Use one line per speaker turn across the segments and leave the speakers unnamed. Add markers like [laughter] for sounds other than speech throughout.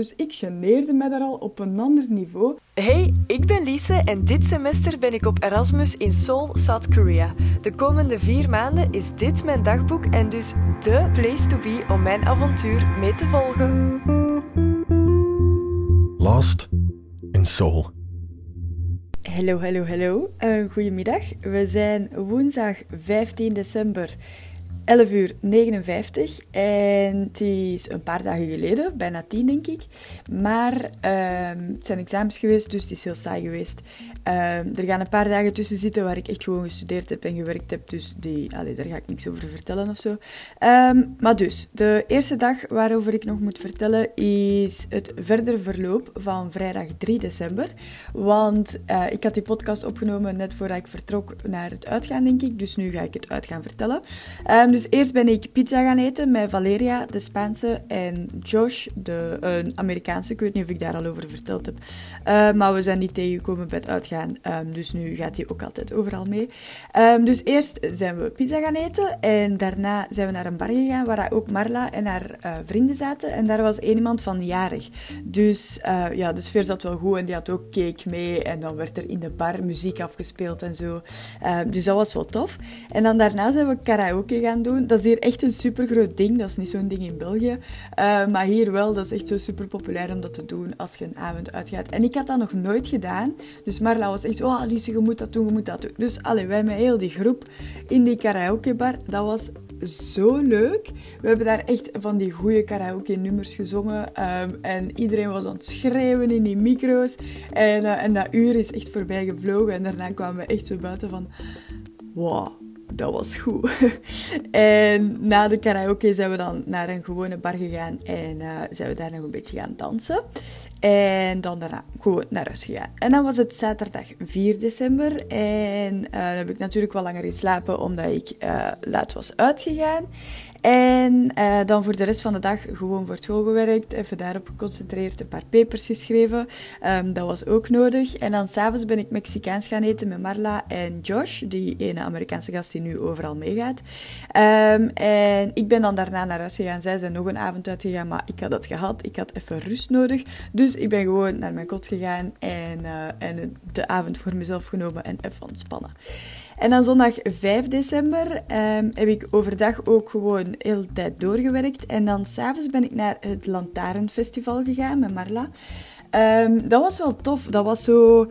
Dus ik geneerde me daar al op een ander niveau.
Hey, ik ben Lise en dit semester ben ik op Erasmus in Seoul, South Korea. De komende vier maanden is dit mijn dagboek en dus de place to be om mijn avontuur mee te volgen.
Lost in Seoul.
Hallo, hallo, hallo. Uh, goedemiddag. We zijn woensdag 15 december 11 uur 59 en het is een paar dagen geleden, bijna tien denk ik. Maar um, het zijn examens geweest, dus het is heel saai geweest. Um, er gaan een paar dagen tussen zitten waar ik echt gewoon gestudeerd heb en gewerkt heb, dus die, allee, daar ga ik niks over vertellen of zo. Um, maar dus, de eerste dag waarover ik nog moet vertellen is het verdere verloop van vrijdag 3 december. Want uh, ik had die podcast opgenomen net voordat ik vertrok naar het uitgaan, denk ik. Dus nu ga ik het uitgaan vertellen. Dus eerst ben ik pizza gaan eten met Valeria, de Spaanse, en Josh, de een Amerikaanse. Ik weet niet of ik daar al over verteld heb. Uh, maar we zijn niet tegengekomen bij het uitgaan, um, dus nu gaat hij ook altijd overal mee. Um, dus eerst zijn we pizza gaan eten en daarna zijn we naar een bar gegaan waar ook Marla en haar uh, vrienden zaten. En daar was één iemand van jarig. Dus uh, ja, de sfeer zat wel goed en die had ook cake mee. En dan werd er in de bar muziek afgespeeld en zo. Um, dus dat was wel tof. En dan daarna zijn we karaoke gaan doen. Dat is hier echt een super groot ding. Dat is niet zo'n ding in België. Uh, maar hier wel, dat is echt zo super populair om dat te doen als je een avond uitgaat. En ik had dat nog nooit gedaan. Dus Marla was echt, oh Alice, je moet dat doen, je moet dat doen. Dus allee, wij met heel die groep in die karaokebar, dat was zo leuk. We hebben daar echt van die goede karaoke-nummers gezongen. Um, en iedereen was aan het schreeuwen in die micro's. En, uh, en dat uur is echt voorbij gevlogen. En daarna kwamen we echt zo buiten van... Wow, dat was goed. [laughs] en na de karaoke zijn we dan naar een gewone bar gegaan en uh, zijn we daar nog een beetje gaan dansen. En dan daarna gewoon naar huis gegaan. En dan was het zaterdag 4 december. En uh, dan heb ik natuurlijk wel langer geslapen omdat ik uh, laat was uitgegaan. En uh, dan voor de rest van de dag gewoon voor school gewerkt, even daarop geconcentreerd, een paar papers geschreven. Um, dat was ook nodig. En dan s'avonds ben ik Mexicaans gaan eten met Marla en Josh, die ene Amerikaanse gast die nu overal meegaat. Um, en ik ben dan daarna naar huis gegaan. Zij zijn nog een avond uitgegaan, maar ik had dat gehad. Ik had even rust nodig. Dus ik ben gewoon naar mijn kot gegaan en, uh, en de avond voor mezelf genomen en even ontspannen. En dan zondag 5 december um, heb ik overdag ook gewoon heel de tijd doorgewerkt. En dan s'avonds ben ik naar het Lantaarnfestival gegaan met Marla. Um, dat was wel tof. Dat was zo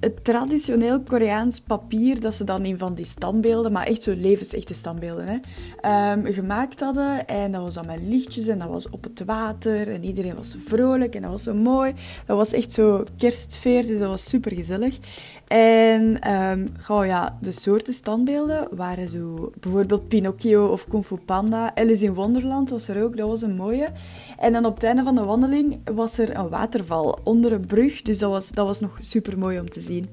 het traditioneel Koreaans papier dat ze dan in van die standbeelden, maar echt zo levensechte standbeelden, hè, um, gemaakt hadden. En dat was dan met lichtjes en dat was op het water en iedereen was vrolijk en dat was zo mooi. Dat was echt zo kerstsfeer, dus dat was super gezellig. En um, oh ja, de soorten standbeelden waren zo bijvoorbeeld Pinocchio of Kung Fu Panda. Alice in Wonderland was er ook, dat was een mooie. En dan op het einde van de wandeling was er een waterval onder een brug, dus dat was, dat was nog super mooi om te zien.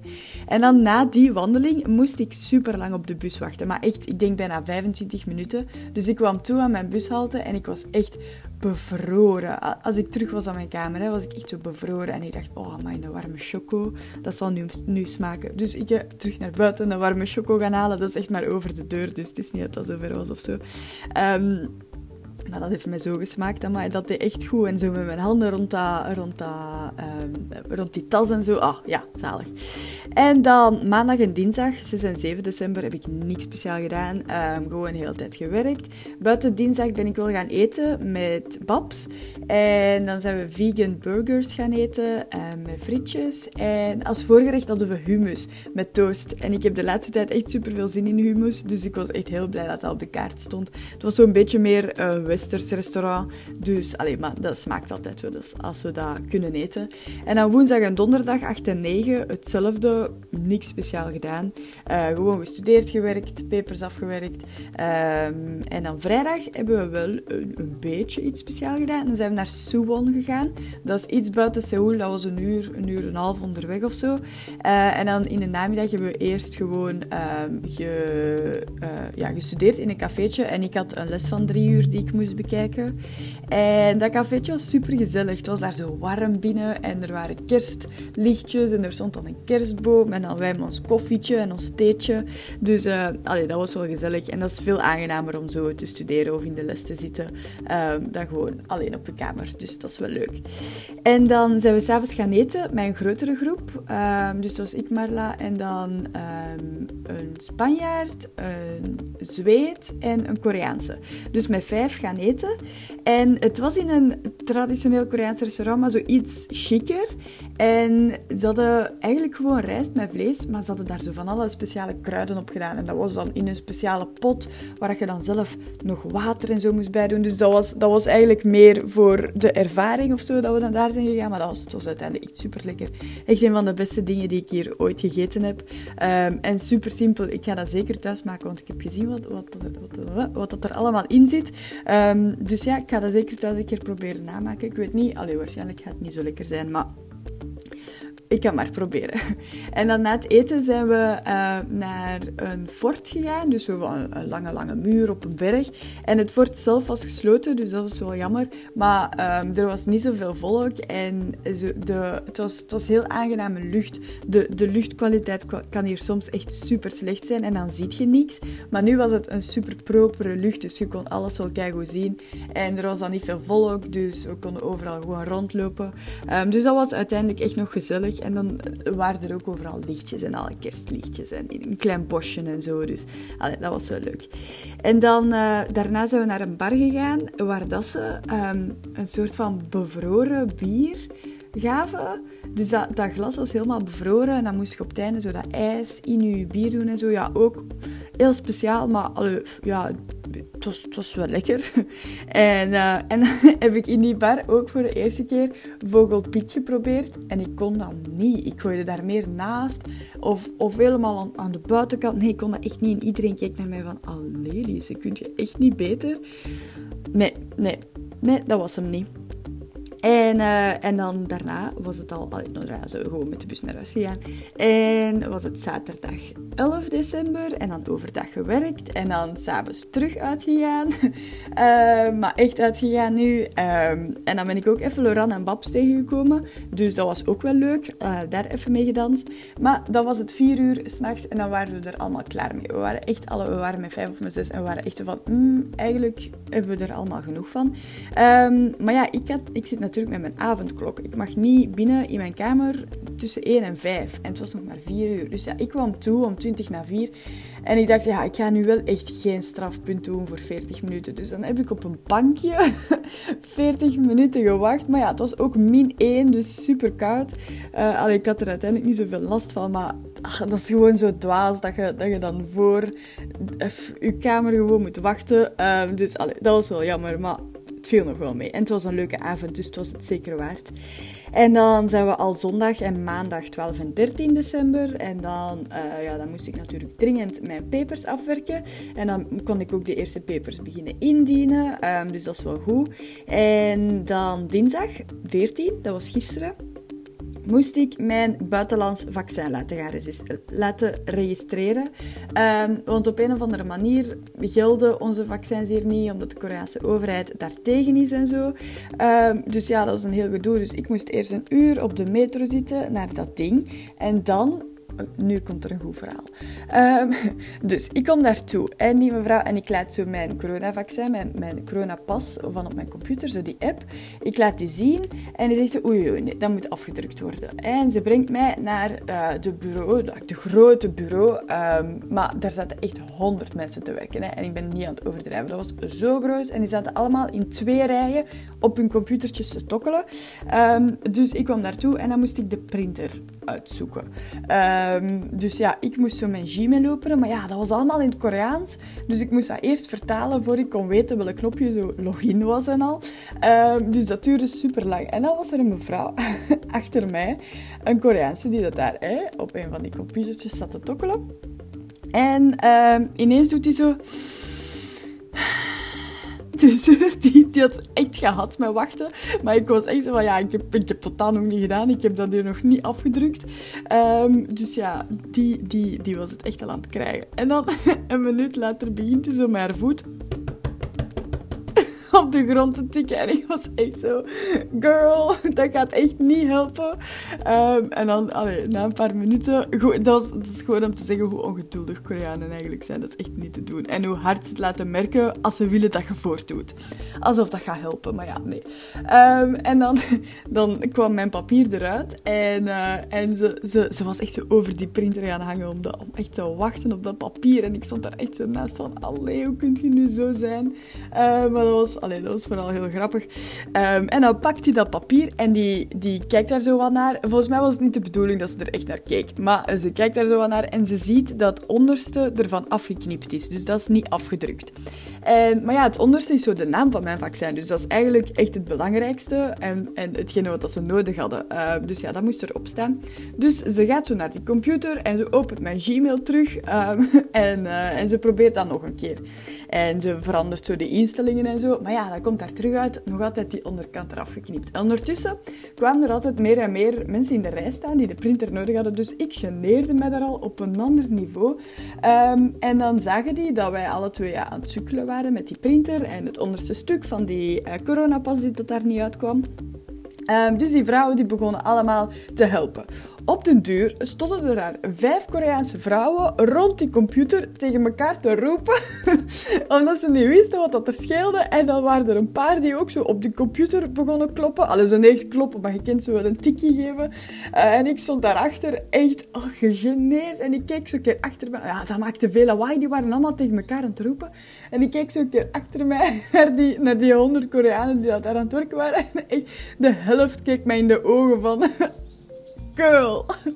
En dan na die wandeling moest ik super lang op de bus wachten. Maar echt, ik denk bijna 25 minuten. Dus ik kwam toe aan mijn bushalte en ik was echt bevroren. Als ik terug was aan mijn kamer, was ik echt zo bevroren. En ik dacht, oh, mijn warme choco, dat zal nu, nu smaken. Dus ik ga terug naar buiten een warme choco gaan halen. Dat is echt maar over de deur, dus het is niet dat dat zo ver was of zo. Um, maar dat heeft mij zo gesmaakt, maar dat deed echt goed. En zo met mijn handen rond, dat, rond, dat, um, rond die tas en zo. Ah, ja, zalig. En dan maandag en dinsdag, 6 en 7 december, heb ik niks speciaal gedaan. Um, gewoon de hele tijd gewerkt. Buiten dinsdag ben ik wel gaan eten met Babs. En dan zijn we vegan burgers gaan eten um, met frietjes. En als voorgerecht hadden we hummus met toast. En ik heb de laatste tijd echt super veel zin in hummus. Dus ik was echt heel blij dat dat op de kaart stond. Het was zo'n beetje meer westers restaurant. Dus, alleen maar dat smaakt altijd wel eens als we dat kunnen eten. En dan woensdag en donderdag 8 en 9 hetzelfde, niks speciaal gedaan. Uh, gewoon gestudeerd, gewerkt, papers afgewerkt. Um, en dan vrijdag hebben we wel een, beetje iets speciaal gedaan. Dan zijn we naar Suwon gegaan. Dat is iets buiten Seoul, dat was een uur, een uur en een half onderweg of zo. Uh, en dan in de namiddag hebben we eerst gewoon um, ge, uh, ja, gestudeerd in een cafeetje. En ik had een les van drie uur die ik moest bekijken. En dat cafeetje was super gezellig. Het was daar zo warm binnen en er waren kerstlichtjes en er stond dan een kerstboom en dan wij met ons koffietje en ons theetje. Dus allee, dat was wel gezellig en dat is veel aangenamer om zo te studeren of in de les te zitten um, dan gewoon alleen op je kamer. Dus dat is wel leuk. En dan zijn we s'avonds gaan eten met een grotere groep. Um, dus was ik, Marla en dan um, een Spanjaard, een Zweed en een Koreaanse. Dus met vijf gaan eten. En het was in een traditioneel Koreaans restaurant, maar zoiets chiquer. En ze hadden eigenlijk gewoon rijst met vlees, maar ze hadden daar zo van alle speciale kruiden op gedaan. En dat was dan in een speciale pot, waar je dan zelf nog water en zo moest bij doen. Dus dat was, dat was eigenlijk meer voor de ervaring of zo, dat we dan daar zijn gegaan. Maar dat was, het was uiteindelijk echt super lekker. Echt een van de beste dingen die ik hier ooit gegeten heb. Um, en super simpel. Ik ga dat zeker thuis maken, want ik heb gezien wat, wat, wat, wat dat er allemaal in zit. Um, dus ja, ik ga dat zeker thuis een keer proberen namaken. Ik weet niet, allee, waarschijnlijk gaat het niet zo lekker zijn, maar ik kan maar proberen. [laughs] En dan na het eten zijn we uh, naar een fort gegaan. Dus zo een, een, lange, lange muur op een berg. En het fort zelf was gesloten, dus dat was wel jammer. Maar um, er was niet zoveel volk. En de, het, was, het was heel aangename lucht. De, de luchtkwaliteit kan hier soms echt super slecht zijn. En dan zie je niks. Maar nu was het een super propere lucht. Dus je kon alles wel goed zien. En er was dan niet veel volk. Dus we konden overal gewoon rondlopen. Um, dus dat was uiteindelijk echt nog gezellig. En dan waren er ook overal lichtjes en alle kerstlichtjes en een klein bosje en zo. Dus dat was wel leuk. En dan, uh, daarna zijn we naar een bar gegaan waar dat ze um, een soort van bevroren bier gaven. Dus dat, dat, glas was helemaal bevroren en dan moest je op het einde zo dat ijs in je bier doen en zo. Ja, ook heel speciaal, maar ja, het was, was wel lekker. [laughs] En, uh, en [laughs] heb ik in die bar ook voor de eerste keer vogelpiek geprobeerd. En ik kon dat niet. Ik gooide daar meer naast. Of, of helemaal aan, de buitenkant. Nee, ik kon dat echt niet. En iedereen keek naar mij van... Allee, Lise, kun je echt niet beter? Nee, nee. Nee, dat was hem niet. En, uh, en dan daarna was het al, nou, ja, gewoon met de bus naar huis gegaan. En was het zaterdag 11 december en dan overdag gewerkt en dan s'avonds terug uitgegaan. uh, [laughs] maar echt uitgegaan nu. Um, en dan ben ik ook even Laurent en Babs tegengekomen. Dus dat was ook wel leuk. Uh, daar even mee gedanst. Maar dan was het vier uur s'nachts en dan waren we er allemaal klaar mee. We waren echt alle, we waren met vijf of met zes en we waren echt van, mm, eigenlijk hebben we er allemaal genoeg van. Um, maar ja, ik, had, ik zit met mijn avondklok. Ik mag niet binnen in mijn kamer tussen 1 en 5. En het was nog maar 4 uur. Dus ja, ik kwam toe om 20 na 4. En ik dacht, ja, ik ga nu wel echt geen strafpunt doen voor 40 minuten. Dus dan heb ik op een bankje [laughs] 40 minuten gewacht. Maar ja, het was ook min 1, dus super koud. Uh, allee, ik had er uiteindelijk niet zoveel last van, maar ach, dat is gewoon zo dwaas dat je, dat je dan voor je kamer gewoon moet wachten. Uh, dus allee, dat was wel jammer, maar het viel nog wel mee. En het was een leuke avond, dus het was het zeker waard. En dan zijn we al zondag en maandag 12 en 13 december. En dan, uh, ja, dan moest ik natuurlijk dringend mijn papers afwerken. En dan kon ik ook de eerste papers beginnen indienen. Um, dus dat is wel goed. En dan dinsdag 14, dat was gisteren moest ik mijn buitenlands vaccin laten, laten registreren. Um, want op een of andere manier gelden onze vaccins hier niet, omdat de Koreaanse overheid daartegen is en zo. Um, dus ja, dat was een heel gedoe. Dus ik moest eerst een uur op de metro zitten naar dat ding. En dan nu komt er een goed verhaal. Um, dus ik kom daartoe en die mevrouw, en ik laat zo mijn coronavaccin, mijn, mijn coronapas van op mijn computer, zo die app, ik laat die zien en die zegt, oei, nee, dat moet afgedrukt worden. En ze brengt mij naar uh, de bureau, de grote bureau, um, maar daar zaten echt honderd mensen te werken. Hè, en ik ben niet aan het overdrijven. Dat was zo groot en die zaten allemaal in twee rijen op hun computertjes te tokkelen. Um, dus ik kwam daartoe en dan moest ik de printer uitzoeken. Um, dus ja, ik moest zo mijn Gmail openen, maar ja, dat was allemaal in het Koreaans. Dus ik moest dat eerst vertalen voor ik kon weten welk knopje zo login was en al. Um, dus dat duurde super lang. En dan was er een mevrouw [laughs] achter mij, een Koreaanse, die dat daar op een van die computertjes zat te tokkelen. En um, ineens doet hij zo... Dus die, die had echt gehad met wachten. Maar ik was echt zo van, ja, ik heb, ik heb totaal nog niet gedaan. Ik heb dat hier nog niet afgedrukt. Um, dus ja, die, die, die was het echt al aan het krijgen. En dan, [laughs] een minuut later, begint hij zo met haar voet op de grond te tikken. En ik was echt zo, girl, dat gaat echt niet helpen. Ehm, en dan, na een paar minuten, goed, dat, is, dat gewoon om te zeggen hoe ongeduldig Koreanen eigenlijk zijn. Dat is echt niet te doen. En hoe hard ze het laten merken als ze willen dat je voortdoet. Alsof dat gaat helpen, maar ja, nee. Ehm, en dan, [laughs] dan kwam mijn papier eruit en, uh, en ze, ze, ze was echt zo over die printer gaan hangen om, om echt te wachten op dat papier. En ik stond daar echt zo naast van, allee, hoe kun je nu zo zijn? Uh, maar dat was, dat was vooral heel grappig. Um, en dan pakt hij dat papier en die, die kijkt daar zo wat naar. Volgens mij was het niet de bedoeling dat ze er echt naar keek. Maar ze kijkt daar zo wat naar en ze ziet dat het onderste ervan afgeknipt is. Dus dat is niet afgedrukt. En, maar ja, het onderste is zo de naam van mijn vaccin. Dus dat is eigenlijk echt het belangrijkste en, en hetgene wat ze nodig hadden. Uh, dus ja, dat moest erop staan. Dus ze gaat zo naar die computer en ze opent mijn Gmail terug. [laughs] En, uh, en ze probeert dat nog een keer. En ze verandert zo de instellingen en zo. Ja, dat komt daar terug uit. Nog altijd die onderkant eraf geknipt. En ondertussen kwamen er altijd meer en meer mensen in de rij staan die de printer nodig hadden. Dus ik geneerde me daar al op een ander niveau. Um, en dan zagen die dat wij alle twee aan het sukkelen waren met die printer. En het onderste stuk van die uh, coronapas dat daar niet uitkwam. Um, dus die vrouwen die begonnen allemaal te helpen. Op den duur stonden er daar vijf Koreaanse vrouwen rond die computer tegen elkaar te roepen, [laughs] omdat ze niet wisten wat dat er scheelde. En dan waren er een paar die ook zo op de computer begonnen kloppen. Alles zo niet kloppen, maar je kent zo wel een tikje geven. Uh, en ik stond daarachter echt oh, gegeneerd. En ik keek zo een keer achter me. Ja, dat maakte veel lawaai. Die waren allemaal tegen elkaar aan het roepen. En ik keek zo een keer achter mij [laughs] naar die, naar die honderd Koreanen die daar aan het werken waren. En echt, de helft keek mij in de ogen van [laughs] girl. [laughs]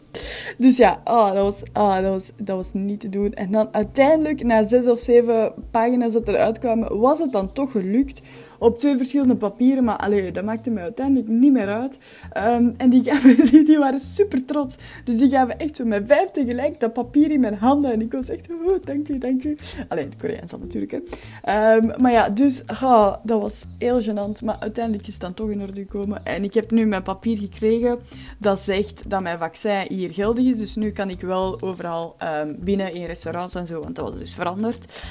Dus ja, oh, dat, was, oh, dat, was, dat was niet te doen. En dan uiteindelijk, na zes of zeven pagina's dat eruit kwamen, was het dan toch gelukt op twee verschillende papieren. Maar allee, dat maakte me uiteindelijk niet meer uit. Um, en die, gaven, [laughs] die, die, waren super trots. Dus die gaven echt zo met vijf tegelijk dat papier in mijn handen. En ik was echt, oh, dank u, dank u. Alleen, Koreaans had natuurlijk, hè. Um, maar ja, dus, oh, dat was heel gênant. Maar uiteindelijk is het dan toch in orde gekomen. En ik heb nu mijn papier gekregen dat zegt dat mijn vaccin hier geldig is. Dus nu kan ik wel overal um, binnen in restaurants en zo, want dat was dus veranderd.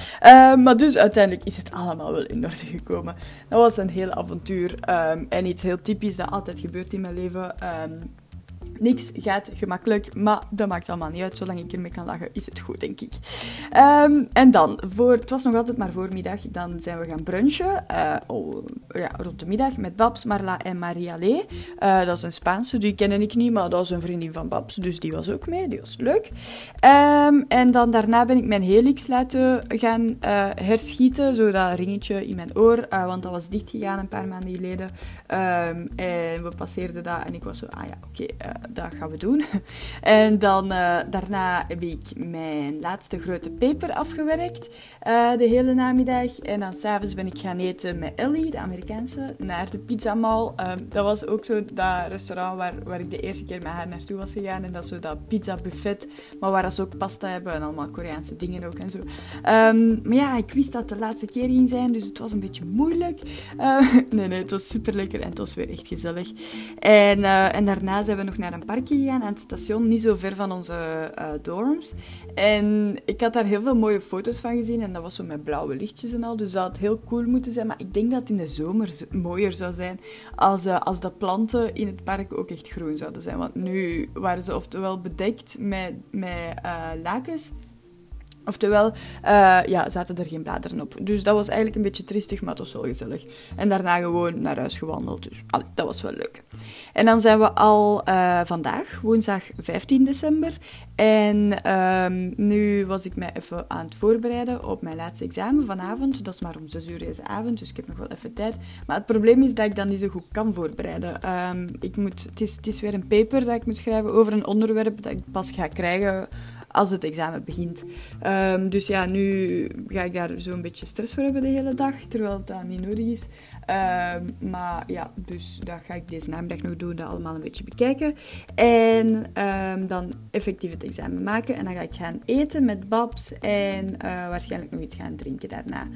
maar dus uiteindelijk is het allemaal wel in orde gekomen. Dat was een heel avontuur um, en iets heel typisch dat altijd gebeurt in mijn leven. Um, Niks gaat gemakkelijk, maar dat maakt allemaal niet uit. Zolang ik ermee kan lachen, is het goed, denk ik. Um, en dan, voor, het was nog altijd maar voormiddag, dan zijn we gaan brunchen. Uh, oh, ja, rond de middag met Babs, Marla en Maria Lee. Uh, dat is een Spaanse, die ken ik niet, maar dat was een vriendin van Babs, dus die was ook mee. Die was leuk. Um, en dan daarna ben ik mijn helix laten gaan uh, herschieten, zo dat ringetje in mijn oor, want dat was dichtgegaan een paar maanden geleden. Um, en we passeerden dat en ik was zo, ah ja, oké, dat gaan we doen. [laughs] En dan uh, daarna heb ik mijn laatste grote peper afgewerkt, uh, de hele namiddag. En dan s'avonds ben ik gaan eten met Ellie, de Amerikaanse, naar de Pizza Mall. Uh, dat was ook zo dat restaurant waar, waar ik de eerste keer met haar naartoe was gegaan. En dat zo dat pizza buffet, maar waar ze ook pasta hebben en allemaal Koreaanse dingen ook en zo. Um, maar ja, ik wist dat de laatste keer ging zijn, dus het was een beetje moeilijk. [laughs] nee, nee, het was super lekker en het was weer echt gezellig. En, en daarna zijn we nog naar een parkje gegaan aan het station, niet zo ver van onze uh, dorms. En ik had daar heel veel mooie foto's van gezien en dat was zo met blauwe lichtjes en al. Dus dat heel cool moeten zijn. Maar ik denk dat het in de zomer mooier zou zijn als, uh, als de planten in het park ook echt groen zouden zijn. Want nu waren ze oftewel bedekt met, met uh, lakens Oftewel, uh, ja, zaten er geen bladeren op. Dus dat was eigenlijk een beetje tristig, maar het was wel gezellig. En daarna gewoon naar huis gewandeld. Dus dat was wel leuk. En dan zijn we al uh, vandaag, woensdag 15 december. En um, nu was ik mij even aan het voorbereiden op mijn laatste examen vanavond. Dat is maar om 6 uur deze avond, dus ik heb nog wel even tijd. Maar het probleem is dat ik dan niet zo goed kan voorbereiden. Um, ik moet, het, is, het is weer een paper dat ik moet schrijven over een onderwerp dat ik pas ga krijgen als het examen begint. Um, dus ja, nu ga ik daar zo een beetje stress voor hebben de hele dag, terwijl het dan niet nodig is. Um, maar ja, dus dat ga ik deze namiddag nog doen, dat allemaal een beetje bekijken. En um, dan effectief het examen maken. En dan ga ik gaan eten met Babs en uh, waarschijnlijk nog iets gaan drinken daarna.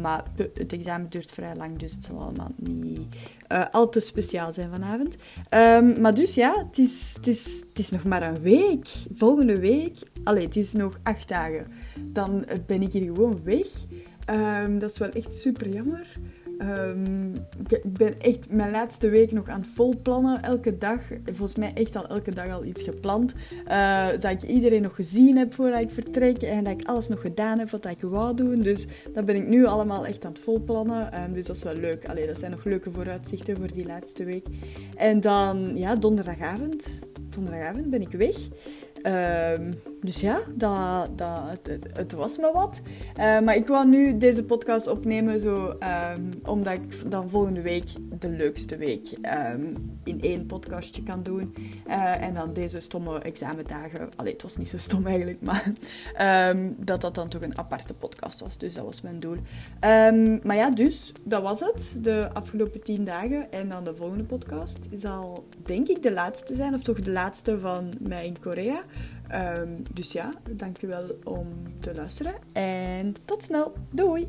maar het examen duurt vrij lang, dus het zal allemaal niet uh, al te speciaal zijn vanavond. Maar dus ja, het is, het, is, het is nog maar een week. Volgende week, allee, het is nog acht dagen. Dan ben ik hier gewoon weg. Ehm, dat is wel echt super jammer. Ehm, ik ben echt mijn laatste week nog aan het volplannen. Elke dag, volgens mij echt al elke dag al iets gepland. Uh, dat ik iedereen nog gezien heb voordat ik vertrek. En dat ik alles nog gedaan heb wat ik wou doen. Dus dat ben ik nu allemaal echt aan het volplannen. Um, dus dat is wel leuk. Allee, dat zijn nog leuke vooruitzichten voor die laatste week. En dan, ja, donderdagavond. Donderdagavond ben ik weg. Um, dus ja, dat, dat, het, het, was me wat. Uh, maar ik wou nu deze podcast opnemen, zo, um, omdat ik dan volgende week de leukste week um, in één podcastje kan doen. Uh, en dan deze stomme examendagen. Allee, het was niet zo stom eigenlijk, maar dat dat dan toch een aparte podcast was. Dus dat was mijn doel. maar ja, dus dat was het. De afgelopen tien dagen. En dan de volgende podcast zal denk ik de laatste zijn, of toch de laatste van mij in Korea. Um, dus ja, dankjewel om te luisteren en tot snel. Doei!